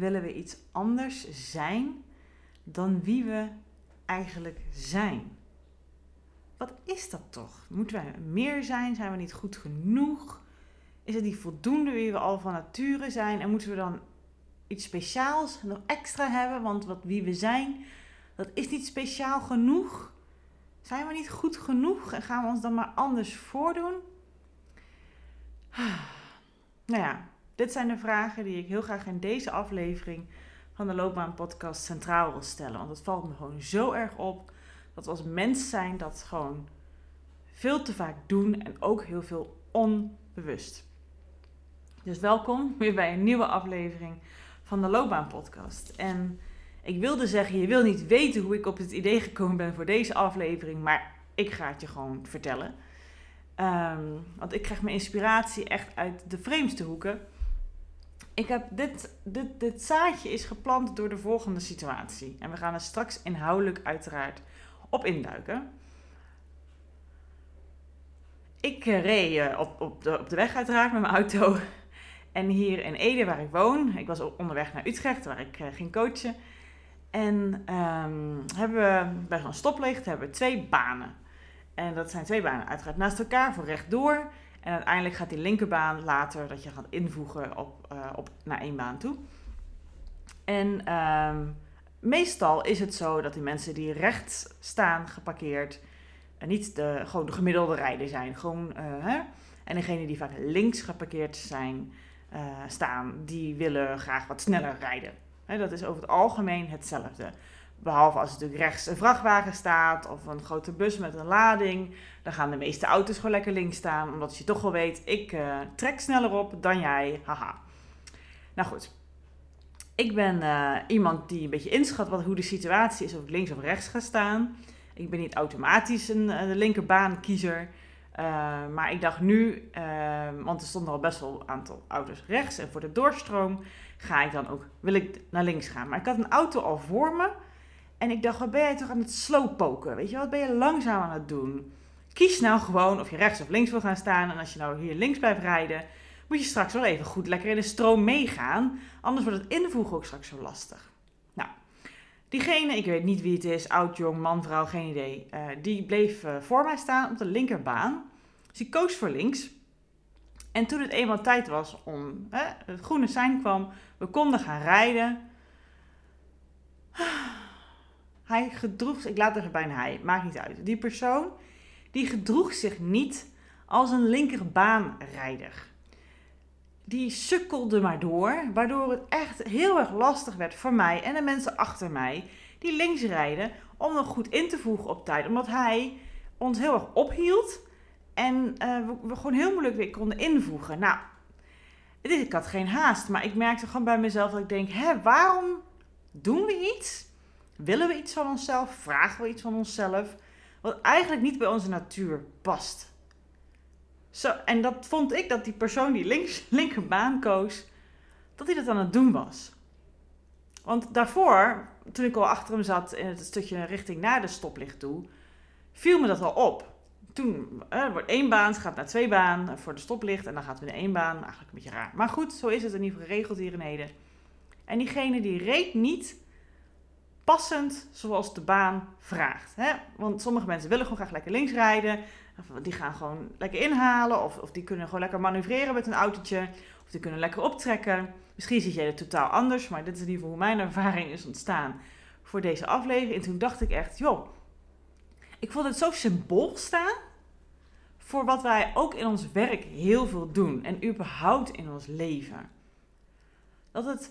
Willen we iets anders zijn dan wie we eigenlijk zijn? Wat is dat toch? Moeten wij meer zijn? Zijn we niet goed genoeg? Is het niet voldoende wie we al van nature zijn? En moeten we dan iets speciaals nog extra hebben? Want wat wie we zijn, dat is niet speciaal genoeg. Zijn we niet goed genoeg en gaan we ons dan maar anders voordoen? Nou ja, dit zijn de vragen die ik heel graag in deze aflevering van de Loopbaan Podcast centraal wil stellen. Want het valt me gewoon zo erg op dat we als mens zijn dat gewoon veel te vaak doen en ook heel veel onbewust. Dus welkom weer bij een nieuwe aflevering van de Loopbaan Podcast. En ik wilde zeggen, je wil niet weten hoe ik op het idee gekomen ben voor deze aflevering, maar ik ga het je gewoon vertellen. Ehm, want ik krijg mijn inspiratie echt uit de vreemdste hoeken. Ik heb dit, dit, dit zaadje is geplant door de volgende situatie. En we gaan er straks inhoudelijk uiteraard op induiken. Ik eh, reed eh, op, op, de, op de weg uiteraard met mijn auto. En hier in Ede, waar ik woon, ik was onderweg naar Utrecht, waar ik uh, ging coachen. En um, hebben bij zo'n stoplicht hebben we twee banen. En dat zijn twee banen uiteraard naast elkaar voor rechtdoor. En uiteindelijk gaat die linkerbaan later dat je gaat invoegen op, uh, op, naar één baan toe. En um, meestal is het zo dat die mensen die rechts staan geparkeerd, uh, niet de, gewoon de gemiddelde rijder zijn. Gewoon, uh, hè? En degene die vaak links geparkeerd zijn, staan, die willen graag wat sneller rijden. Dat is over het algemeen hetzelfde. Behalve als er natuurlijk rechts een vrachtwagen staat of een grote bus met een lading. Dan gaan de meeste auto's gewoon lekker links staan. Omdat je toch wel weet, ik uh, trek sneller op dan jij. Haha. Nou goed. Ik ben uh, iemand die een beetje inschat wat, hoe de situatie is of ik links of rechts ga staan. Ik ben niet automatisch een de linkerbaankiezer. maar ik dacht nu, want er stonden al best wel een aantal auto's rechts. En voor de doorstroom ga ik dan ook, wil ik naar links gaan. Maar ik had een auto al voor me. En ik dacht, wat ben jij toch aan het slowpoken? Weet je, wat ben je langzaam aan het doen? Kies nou gewoon of je rechts of links wil gaan staan. En als je nou hier links blijft rijden, moet je straks wel even goed lekker in de stroom meegaan. Anders wordt het invoegen ook straks zo lastig. Nou, diegene, ik weet niet wie het is, oud, jong, man, vrouw, geen idee. Uh, die bleef uh, voor mij staan op de linkerbaan. Dus koos voor links. En toen het eenmaal tijd was om, het groene sein kwam, we konden gaan rijden. Hij gedroeg, ik laat er bijna hij, maakt niet uit. Die persoon, die gedroeg zich niet als een linkerbaanrijder. Die sukkelde maar door, waardoor het echt heel erg lastig werd voor mij en de mensen achter mij die links rijden om nog goed in te voegen op tijd. Omdat hij ons heel erg ophield en we, we, gewoon heel moeilijk weer konden invoegen. Nou, ik had geen haast, maar ik merkte gewoon bij mezelf dat ik denk, hè, waarom doen we iets? Willen we iets van onszelf? Vragen we iets van onszelf? Wat eigenlijk niet bij onze natuur past. Zo, en dat vond ik dat die persoon die links, linkerbaan koos, dat hij dat aan het doen was. Want daarvoor, toen ik al achter hem zat in het stukje richting naar de stoplicht toe, viel me dat al op. Toen eh, wordt één baan, gaat naar twee baan voor de stoplicht en dan gaat weer naar één baan. Eigenlijk een beetje raar. Maar goed, zo is het in ieder geval geregeld hier in Ede. En diegene die reed niet passend zoals de baan vraagt. Hè? Want sommige mensen willen gewoon graag lekker links rijden. Die gaan gewoon lekker inhalen. Of, of die kunnen gewoon lekker manoeuvreren met een autootje. Of die kunnen lekker optrekken. Misschien ziet jij het totaal anders. Maar dit is in ieder geval hoe mijn ervaring is ontstaan voor deze aflevering. En toen dacht ik echt, joh. Ik vond het zo symbool staan voor wat wij ook in ons werk heel veel doen en überhaupt in ons leven. Dat het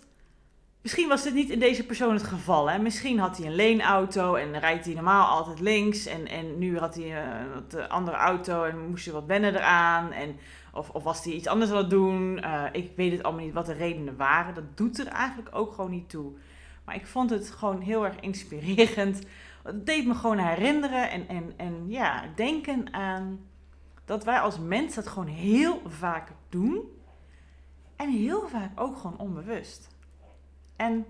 Misschien was dit niet in deze persoon het geval. Hè? Misschien had hij een leenauto en rijdt hij normaal altijd links. En, en nu had hij een uh, andere auto en moest hij wat wennen eraan. En, of, of was hij iets anders aan het doen. Uh, ik weet het allemaal niet wat de redenen waren. Dat doet er eigenlijk ook gewoon niet toe. Maar ik vond het gewoon heel erg inspirerend. Het deed me gewoon herinneren en, en, en ja, denken aan dat wij als mens dat gewoon heel vaak doen. En heel vaak ook gewoon onbewust. En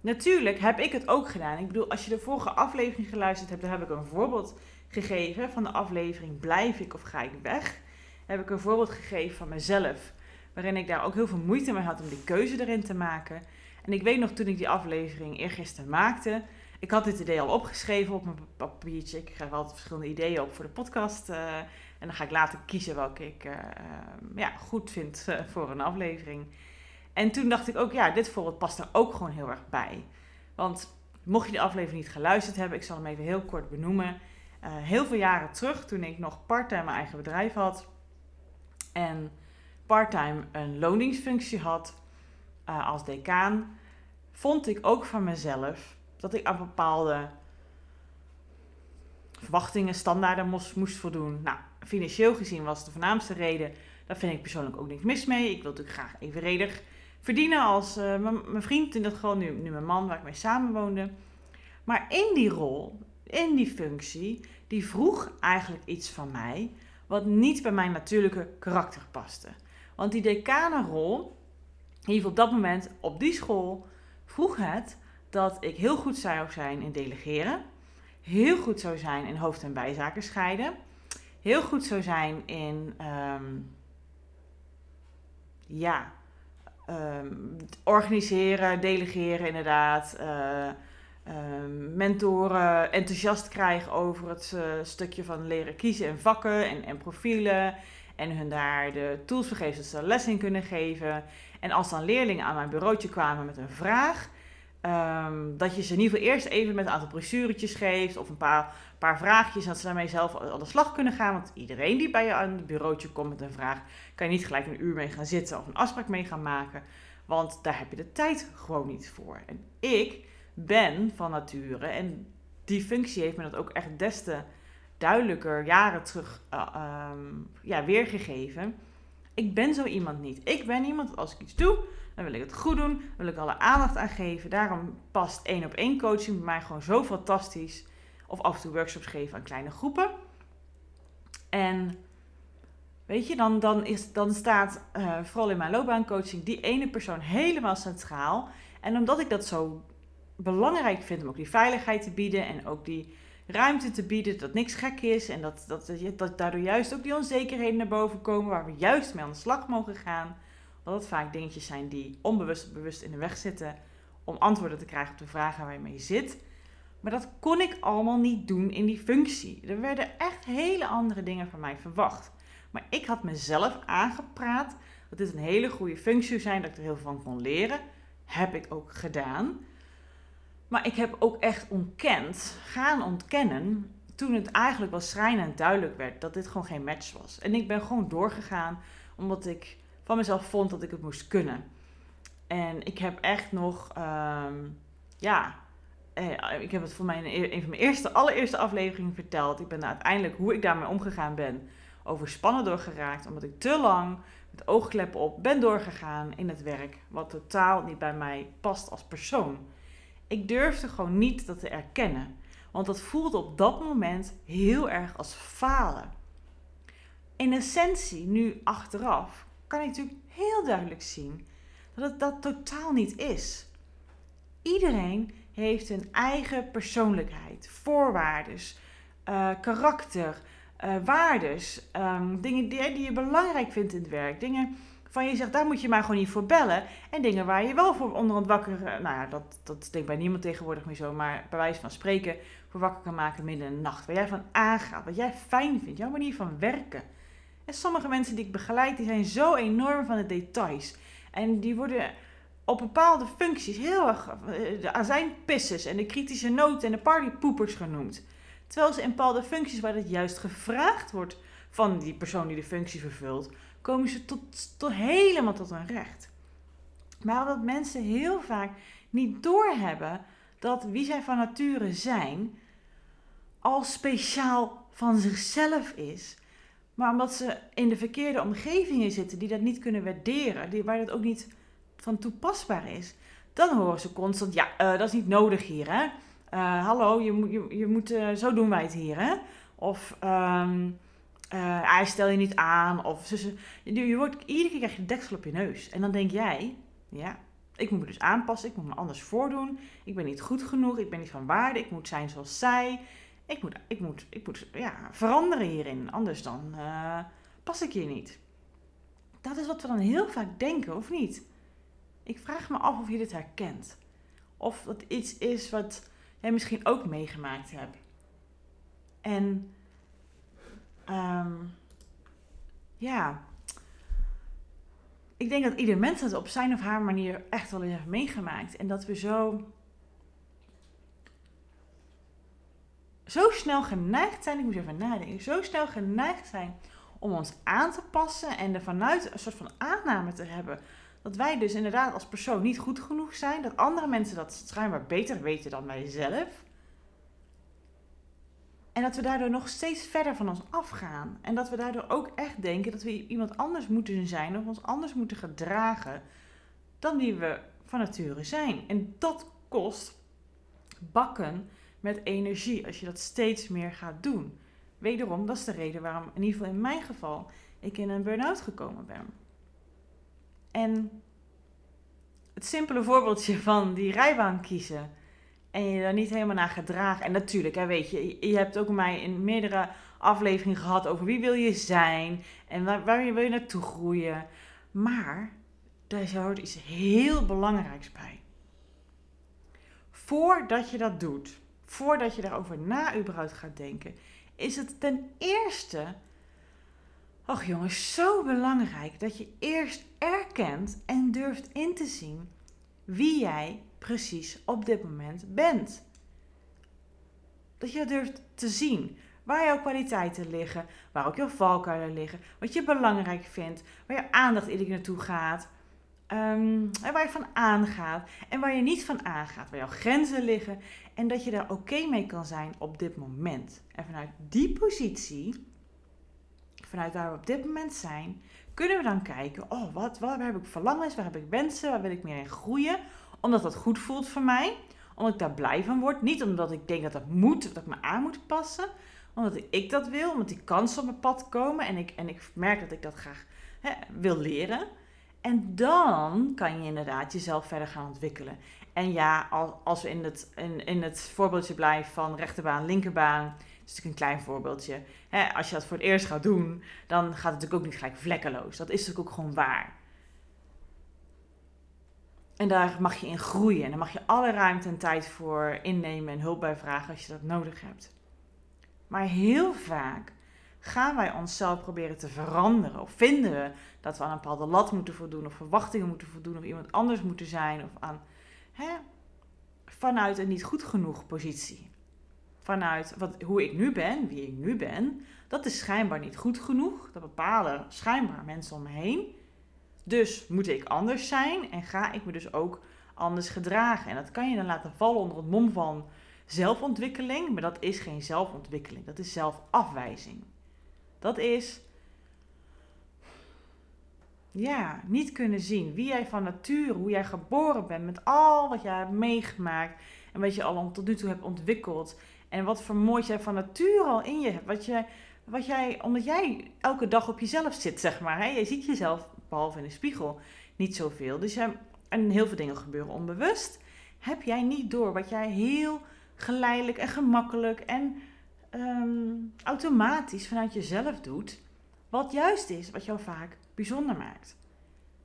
natuurlijk heb ik het ook gedaan. Ik bedoel, als je de vorige aflevering geluisterd hebt, dan heb ik een voorbeeld gegeven van de aflevering Blijf ik of ga ik weg? Heb ik een voorbeeld gegeven van mezelf, waarin ik daar ook heel veel moeite mee had om die keuze erin te maken. En ik weet nog toen ik die aflevering eergisteren maakte, ik had dit idee al opgeschreven op mijn papiertje. Ik schrijf altijd verschillende ideeën op voor de podcast. Uh, en dan ga ik later kiezen welke ik uh, ja, goed vind uh, voor een aflevering. En toen dacht ik ook, ja, dit voorbeeld past er ook gewoon heel erg bij. Want mocht je de aflevering niet geluisterd hebben, ik zal hem even heel kort benoemen. Uh, heel veel jaren terug, toen ik nog parttime mijn eigen bedrijf had en parttime een loningsfunctie had uh, als decaan, vond ik ook van mezelf dat ik aan bepaalde verwachtingen, standaarden moest, moest voldoen. Nou, financieel gezien was de voornaamste reden. Daar vind ik persoonlijk ook niks mis mee. Ik wil natuurlijk graag evenredig verdienen als uh, mijn vriend, in dat geval nu, nu mijn man waar ik mee samenwoonde. Maar in die rol, in die functie, die vroeg eigenlijk iets van mij wat niet bij mijn natuurlijke karakter paste. Want die decanenrol, geval op dat moment op die school, vroeg het dat ik heel goed zou zijn in delegeren, heel goed zou zijn in hoofd- en bijzaken scheiden, heel goed zou zijn in um, ja, um, organiseren, delegeren inderdaad. Uh, mentoren enthousiast krijgen over het uh, stukje van leren kiezen en vakken en, en profielen. En hun daar de tools voor geven, dat ze les in kunnen geven. En als dan leerlingen aan mijn bureautje kwamen met een vraag, um, dat je ze in ieder geval eerst even met een aantal brochuretjes geeft of een paar, paar vraagjes, dat ze daarmee zelf aan de slag kunnen gaan. Want iedereen die bij je aan het bureautje komt met een vraag, kan je niet gelijk een uur mee gaan zitten of een afspraak mee gaan maken. Want daar heb je de tijd gewoon niet voor. En ik ben van nature, en die functie heeft me dat ook echt des te duidelijker jaren terug uh, um, ja, weergegeven. Ik ben zo iemand niet. Ik ben iemand als ik iets doe, dan wil ik het goed doen, wil ik alle aandacht aan geven. Daarom past één op één coaching bij mij gewoon zo fantastisch. Of af en toe workshops geven aan kleine groepen. En weet je, dan, dan, is, dan staat uh, vooral in mijn loopbaancoaching die ene persoon helemaal centraal. En omdat ik dat zo belangrijk vind om ook die veiligheid te bieden en ook die ruimte te bieden, dat niks gek is en dat, dat, dat daardoor juist ook die onzekerheden naar boven komen waar we juist mee aan de slag mogen gaan. Dat het vaak dingetjes zijn die onbewust bewust in de weg zitten om antwoorden te krijgen op de vragen waar je mee zit. Maar dat kon ik allemaal niet doen in die functie. Er werden echt hele andere dingen van mij verwacht. Maar ik had mezelf aangepraat dat dit een hele goede functie zou zijn, dat ik er heel veel van kon leren. Heb ik ook gedaan. Maar ik heb ook echt ontkend, gaan ontkennen, toen het eigenlijk wel schrijnend duidelijk werd dat dit gewoon geen match was. En ik ben gewoon doorgegaan, omdat ik van mezelf vond dat ik het moest kunnen. En ik heb echt nog, um, ja, eh, ik heb het voor mij in een van mijn eerste, allereerste afleveringen verteld. Ik ben uiteindelijk hoe ik daarmee omgegaan ben, overspannen doorgeraakt, omdat ik te lang met oogkleppen op ben doorgegaan in het werk, wat totaal niet bij mij past als persoon. Ik durfde gewoon niet dat te erkennen, want dat voelde op dat moment heel erg als falen. In essentie, nu achteraf, kan ik natuurlijk heel duidelijk zien dat het dat totaal niet is. Iedereen heeft een eigen persoonlijkheid, voorwaarden, uh, karakter, uh, waardes, um, dingen die, je belangrijk vindt in het werk, dingen van je zegt, daar moet je maar gewoon niet voor bellen. En dingen waar je wel voor onderhand wakker, uh, nou ja, dat, dat denk bij niemand tegenwoordig meer zo, maar bij wijze van spreken voor wakker kan maken midden in de nacht. Waar jij van aangaat, wat jij fijn vindt, jouw manier van werken. Sommige mensen die ik begeleid, die zijn zo enorm van de details. En die worden op bepaalde functies heel erg eh, de azijnpissers en de kritische noten en de partypoepers genoemd. Terwijl ze in bepaalde functies waar het juist gevraagd wordt van die persoon die de functie vervult, komen ze tot, tot helemaal tot hun recht. Maar omdat mensen heel vaak niet doorhebben dat wie zij van nature zijn, al speciaal van zichzelf is. Maar omdat ze in de verkeerde omgevingen zitten die dat niet kunnen waarderen, die, waar dat ook niet van toepasbaar is, dan horen ze constant: ja, uh, dat is niet nodig hier, hè? Uh, hallo, je, je, je moet, uh, zo doen wij het hier, hè? Of hij stel je niet aan. Of je, je wordt, iedere keer krijg je de deksel op je neus. En dan denk jij: ja, ik moet me dus aanpassen, ik moet me anders voordoen. Ik ben niet goed genoeg, ik ben niet van waarde, ik moet zijn zoals zij. Ik moet, ik moet, ik moet ja, veranderen hierin, anders dan uh, pas ik hier niet. Dat is wat we dan heel vaak denken, of niet? Ik vraag me af of je dit herkent. Of dat iets is wat jij misschien ook meegemaakt hebt. En um, ja, ik denk dat ieder mens het op zijn of haar manier echt wel heeft meegemaakt. En dat we zo. Zo snel geneigd zijn, ik moet even nadenken, zo snel geneigd zijn om ons aan te passen en er vanuit een soort van aanname te hebben dat wij dus inderdaad als persoon niet goed genoeg zijn, dat andere mensen dat schijnbaar beter weten dan wij zelf. En dat we daardoor nog steeds verder van ons afgaan. En dat we daardoor ook echt denken dat we iemand anders moeten zijn of ons anders moeten gedragen dan die we van nature zijn. En dat kost bakken met energie als je dat steeds meer gaat doen. Wederom, dat is de reden waarom, in ieder geval in mijn geval, ik in een burn-out gekomen ben. En het simpele voorbeeldje van die rijbaan kiezen en je daar niet helemaal naar gedragen. En natuurlijk, hè, weet je, je hebt ook mij in meerdere afleveringen gehad over wie wil je zijn en waar, waar wil je naartoe groeien. Maar daar hoort iets heel belangrijks bij. Voordat je dat doet, voordat je daarover na überhaupt gaat denken, is het ten eerste, ach jongens, zo belangrijk dat je eerst erkent en durft in te zien wie jij precies op dit moment bent. Dat je durft te zien waar jouw kwaliteiten liggen, waar ook jouw valkuilen liggen, wat je belangrijk vindt, waar je aandacht iedere naartoe gaat, um, waar je van aangaat en waar je niet van aangaat, waar jouw grenzen liggen en dat je daar oké mee kan zijn op dit moment. En vanuit die positie, vanuit waar we op dit moment zijn, kunnen we dan kijken, oh, wat, waar heb ik verlangens, waar heb ik wensen, waar wil ik meer in groeien, omdat dat goed voelt voor mij, omdat ik daar blij van word, niet omdat ik denk dat dat moet, dat ik me aan moet passen, omdat ik dat wil, omdat die kansen op mijn pad komen en ik, en ik merk dat ik dat graag hè, wil leren. En dan kan je inderdaad jezelf verder gaan ontwikkelen. En ja, als we in het, in, in het voorbeeldje blijven van rechterbaan, linkerbaan, dat is natuurlijk een klein voorbeeldje. Als je dat voor het eerst gaat doen, dan gaat het natuurlijk ook niet gelijk vlekkeloos. Dat is natuurlijk ook gewoon waar. En daar mag je in groeien. En daar mag je alle ruimte en tijd voor innemen en hulp bij vragen als je dat nodig hebt. Maar heel vaak gaan wij onszelf proberen te veranderen. Of vinden we dat we aan een bepaalde lat moeten voldoen, of verwachtingen moeten voldoen, of iemand anders moeten zijn, of aan hè, vanuit een niet goed genoeg positie. Vanuit wat, hoe ik nu ben, wie ik nu ben, dat is schijnbaar niet goed genoeg. Dat bepalen schijnbaar mensen om me heen. Dus moet ik anders zijn en ga ik me dus ook anders gedragen. En dat kan je dan laten vallen onder het mom van zelfontwikkeling, maar dat is geen zelfontwikkeling, dat is zelfafwijzing. Dat is ja, niet kunnen zien wie jij van nature, hoe jij geboren bent, met al wat jij hebt meegemaakt en wat je al tot nu toe hebt ontwikkeld. En wat voor moois jij van nature al in je hebt. Wat, je, wat jij, omdat jij elke dag op jezelf zit, zeg maar. Hè? Je ziet jezelf, behalve in de spiegel, niet zoveel. Dus je, en heel veel dingen gebeuren onbewust. Heb jij niet door wat jij heel geleidelijk en gemakkelijk en Ehm, automatisch vanuit jezelf doet, wat juist is, wat jou vaak bijzonder maakt.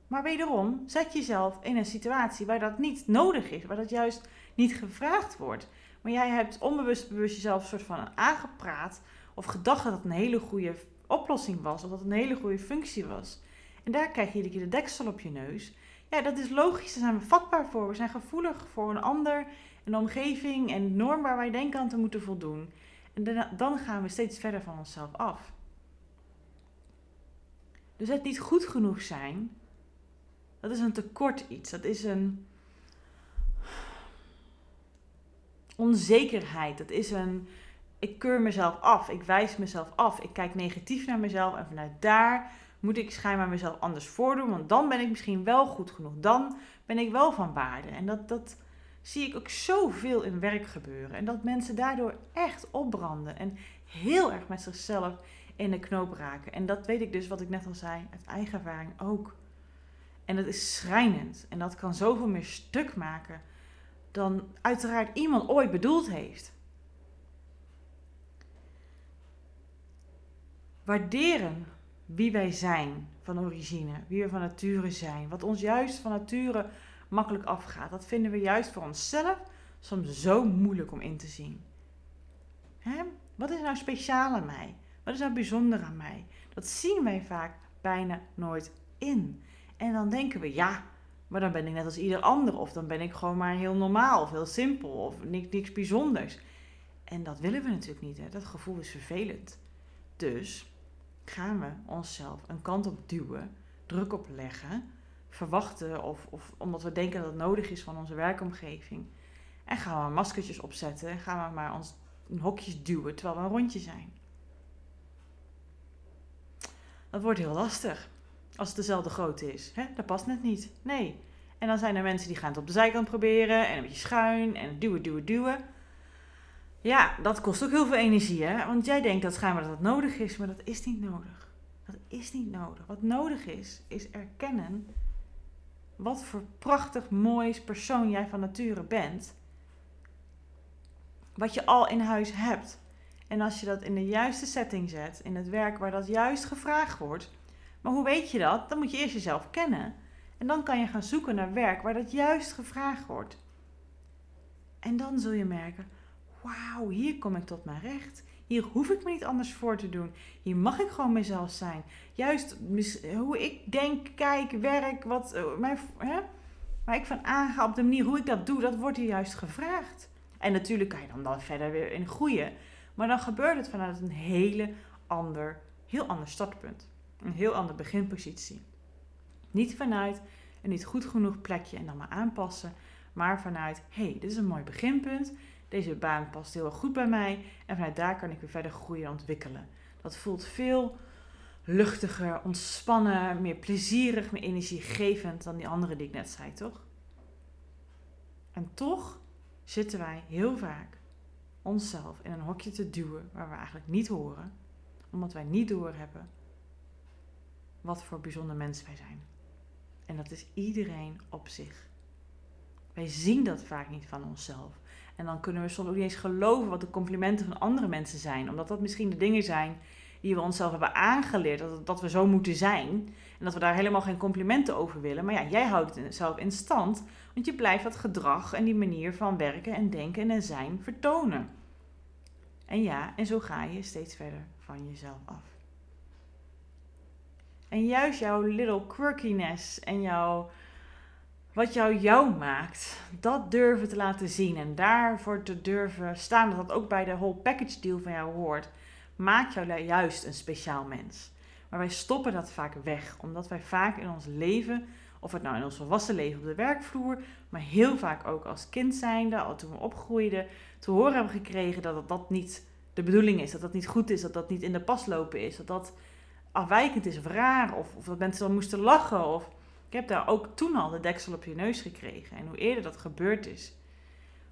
Maar wederom, zet jezelf in een situatie waar dat niet nodig is, waar dat juist niet gevraagd wordt. Maar jij hebt onbewust bewust jezelf een soort van aangepraat of gedacht dat het een hele goede oplossing was, of dat het een hele goede functie was. En daar krijg je iedere keer de deksel op je neus. Ja, dat is logisch, daar zijn we vatbaar voor. We zijn gevoelig voor een ander, een omgeving en norm waar wij denken aan te moeten voldoen. En dan gaan we steeds verder van onszelf af. Dus het niet goed genoeg zijn, dat is een tekort iets. Dat is een onzekerheid. Dat is een, ik keur mezelf af. Ik wijs mezelf af. Ik kijk negatief naar mezelf. En vanuit daar moet ik schijnbaar mezelf anders voordoen. Want dan ben ik misschien wel goed genoeg. Dan ben ik wel van waarde. En dat, dat zie ik ook zoveel in werk gebeuren. En dat mensen daardoor echt opbranden. En heel erg met zichzelf in de knoop raken. En dat weet ik dus, wat ik net al zei, uit eigen ervaring ook. En dat is schrijnend. En dat kan zoveel meer stuk maken dan uiteraard iemand ooit bedoeld heeft. Waarderen wie wij zijn van origine, wie we van nature zijn, wat ons juist van nature makkelijk afgaat, dat vinden we juist voor onszelf soms zo moeilijk om in te zien. Hè? Wat is nou speciaal aan mij? Wat is nou bijzonder aan mij? Dat zien wij vaak bijna nooit in. En dan denken we, ja, maar dan ben ik net als ieder ander. Of dan ben ik gewoon maar heel normaal of heel simpel of niks, niks bijzonders. En dat willen we natuurlijk niet. Hè? Dat gevoel is vervelend. Dus gaan we onszelf een kant op duwen, druk op leggen, verwachten of, of omdat we denken dat het nodig is van onze werkomgeving. En gaan we maskertjes opzetten en gaan we maar ons hokjes duwen terwijl we een rondje zijn. Dat wordt heel lastig als het dezelfde grootte is. Hè? Dat past net niet. Nee. En dan zijn er mensen die gaan het op de zijkant proberen en een beetje schuin en duwen, duwen, duwen. Ja, dat kost ook heel veel energie, hè? Want jij denkt dat schijnbaar dat dat nodig is, maar dat is niet nodig. Dat is niet nodig. Wat nodig is, is erkennen wat voor prachtig moois persoon jij van nature bent. Wat je al in huis hebt. En als je dat in de juiste setting zet, in het werk waar dat juist gevraagd wordt. Maar hoe weet je dat? Dan moet je eerst jezelf kennen. En dan kan je gaan zoeken naar werk waar dat juist gevraagd wordt. En dan zul je merken, wauw, hier kom ik tot mijn recht. Hier hoef ik me niet anders voor te doen. Hier mag ik gewoon mezelf zijn. Juist hoe ik denk, kijk, werk, wat, uh, mijn, hè, waar ik van aanga op de manier hoe ik dat doe, dat wordt hier juist gevraagd. En natuurlijk kan je dan, dan verder weer in groeien. Maar dan gebeurt het vanuit een hele ander, heel ander startpunt. Een heel andere beginpositie. Niet vanuit een niet goed genoeg plekje en dan maar aanpassen. Maar vanuit, hé, hey, dit is een mooi beginpunt. Deze baan past heel goed bij mij. En vanuit daar kan ik weer verder groeien en ontwikkelen. Dat voelt veel luchtiger, ontspannen, meer plezierig, meer energiegevend dan die andere die ik net zei, toch? En toch zitten wij heel vaak onszelf in een hokje te duwen waar we eigenlijk niet horen, omdat wij niet doorhebben wat voor bijzonder mens wij zijn. En dat is iedereen op zich. Wij zien dat vaak niet van onszelf. En dan kunnen we soms ook niet eens geloven wat de complimenten van andere mensen zijn. Omdat dat misschien de dingen zijn die we onszelf hebben aangeleerd. Dat, dat we zo moeten zijn. En dat we daar helemaal geen complimenten over willen. Maar ja, jij houdt het zelf in stand. Want je blijft dat gedrag en die manier van werken en denken en zijn vertonen. En ja, en zo ga je steeds verder van jezelf af. En juist jouw little quirkiness en jouw, wat jou jou maakt, dat durven te laten zien en daarvoor te durven staan, dat dat ook bij de whole package deal van jou hoort, maakt jou juist een speciaal mens. Maar wij stoppen dat vaak weg, omdat wij vaak in ons leven, of het nou in ons volwassen leven op de werkvloer, maar heel vaak ook als kind zijnde, al toen we opgroeiden, te horen hebben gekregen dat dat niet de bedoeling is, dat dat niet goed is, dat dat niet in de pas lopen is, dat dat afwijkend is of raar. Of, of dat mensen dan moesten lachen. Of, ik heb daar ook toen al de deksel op je neus gekregen. En hoe eerder dat gebeurd is,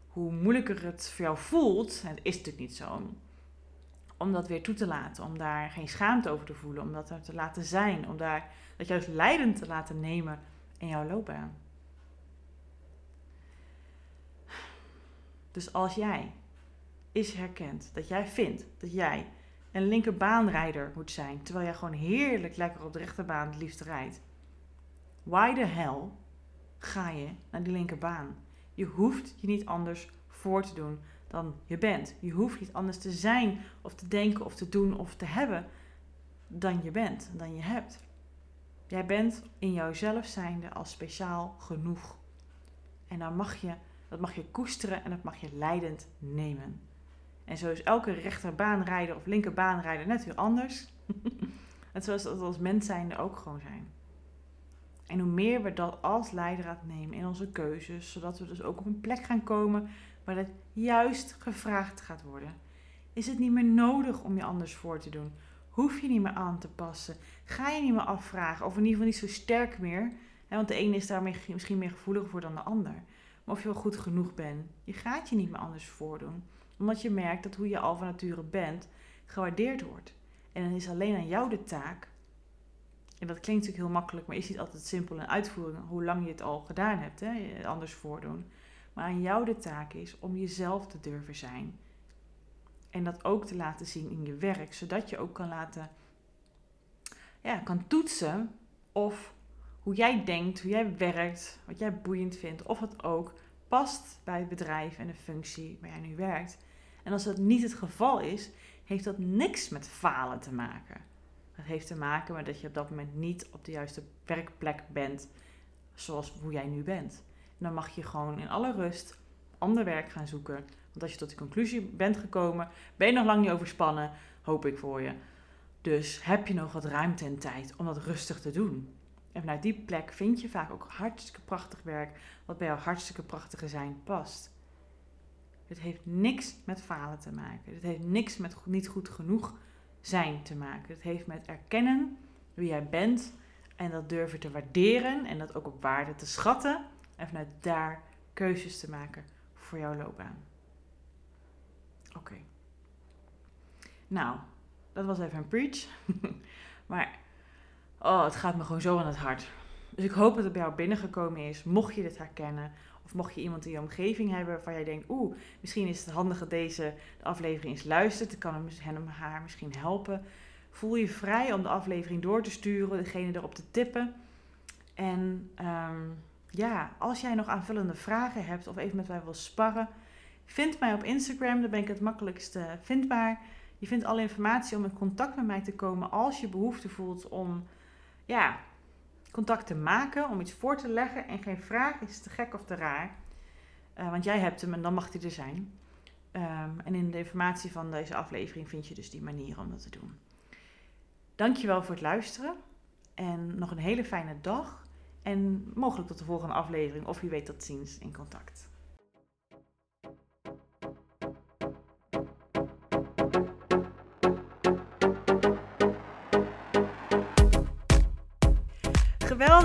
hoe moeilijker het voor jou voelt. En het is natuurlijk niet zo. Om dat weer toe te laten. Om daar geen schaamte over te voelen. Om dat te laten zijn. Om daar dat juist leidend te laten nemen in jouw loopbaan. Dus als jij is herkend dat jij vindt dat jij een linkerbaanrijder moet zijn, terwijl jij gewoon heerlijk lekker op de rechterbaan het liefst rijdt. Why the hell ga je naar die linkerbaan? Je hoeft je niet anders voor te doen dan je bent. Je hoeft niet anders te zijn of te denken of te doen of te hebben dan je bent, dan je hebt. Jij bent in jouzelf zijnde al speciaal genoeg. En dan mag je, dat mag je koesteren en dat mag je leidend nemen. En zo is elke rechterbaanrijder of linkerbaanrijder net weer anders. Net zoals dat als mens zijnde ook gewoon zijn. En hoe meer we dat als leidraad nemen in onze keuzes, zodat we dus ook op een plek gaan komen waar dat juist gevraagd gaat worden, is het niet meer nodig om je anders voor te doen. Hoef je niet meer aan te passen. Ga je niet meer afvragen, of in ieder geval niet zo sterk meer. Want de ene is daar misschien meer gevoelig voor dan de ander. Maar of je wel goed genoeg bent. Je gaat je niet meer anders voordoen. Omdat je merkt dat hoe je al van nature bent, gewaardeerd wordt. En dan is alleen aan jou de taak. En dat klinkt natuurlijk heel makkelijk, maar is niet altijd simpel in uitvoering. Hoe lang je het al gedaan hebt, hè? anders voordoen. Maar aan jou de taak is om jezelf te durven zijn. En dat ook te laten zien in je werk, zodat je ook kan laten, ja, kan toetsen of hoe jij denkt, hoe jij werkt, wat jij boeiend vindt, of het ook past bij het bedrijf en de functie waar jij nu werkt. En als dat niet het geval is, heeft dat niks met falen te maken. Dat heeft te maken met dat je op dat moment niet op de juiste werkplek bent, zoals hoe jij nu bent. En dan mag je gewoon in alle rust ander werk gaan zoeken. Want als je tot die conclusie bent gekomen, ben je nog lang niet overspannen, hoop ik voor je. Dus heb je nog wat ruimte en tijd om dat rustig te doen. En vanuit die plek vind je vaak ook hartstikke prachtig werk, wat bij jouw hartstikke prachtige zijn past. Het heeft niks met falen te maken. Het heeft niks met niet goed genoeg zijn te maken. Het heeft met erkennen wie jij bent en dat durven te waarderen en dat ook op waarde te schatten en vanuit daar keuzes te maken voor jouw loopbaan. Oké. Nou, dat was even een preach. maar oh, het gaat me gewoon zo aan het hart. Dus ik hoop dat het bij jou binnengekomen is. Mocht je dit herkennen, of mocht je iemand in je omgeving hebben waarvan jij denkt, oeh, misschien is het handig dat deze de aflevering eens luistert. Ik kan hem, hem haar misschien helpen. Voel je vrij om de aflevering door te sturen, degene erop te tippen. En ehm, ja, als jij nog aanvullende vragen hebt of even met mij wil sparren, vind mij op Instagram. Daar ben ik het makkelijkste vindbaar. Je vindt alle informatie om in contact met mij te komen als je behoefte voelt om ja, contact te maken, om iets voor te leggen. En geen vraag is te gek of te raar. Uh, want jij hebt hem en dan mag hij er zijn. Um, en in de informatie van deze aflevering vind je dus die manier om dat te doen. Dankjewel voor het luisteren. En nog een hele fijne dag. En mogelijk tot de volgende aflevering. Of wie weet tot ziens in contact.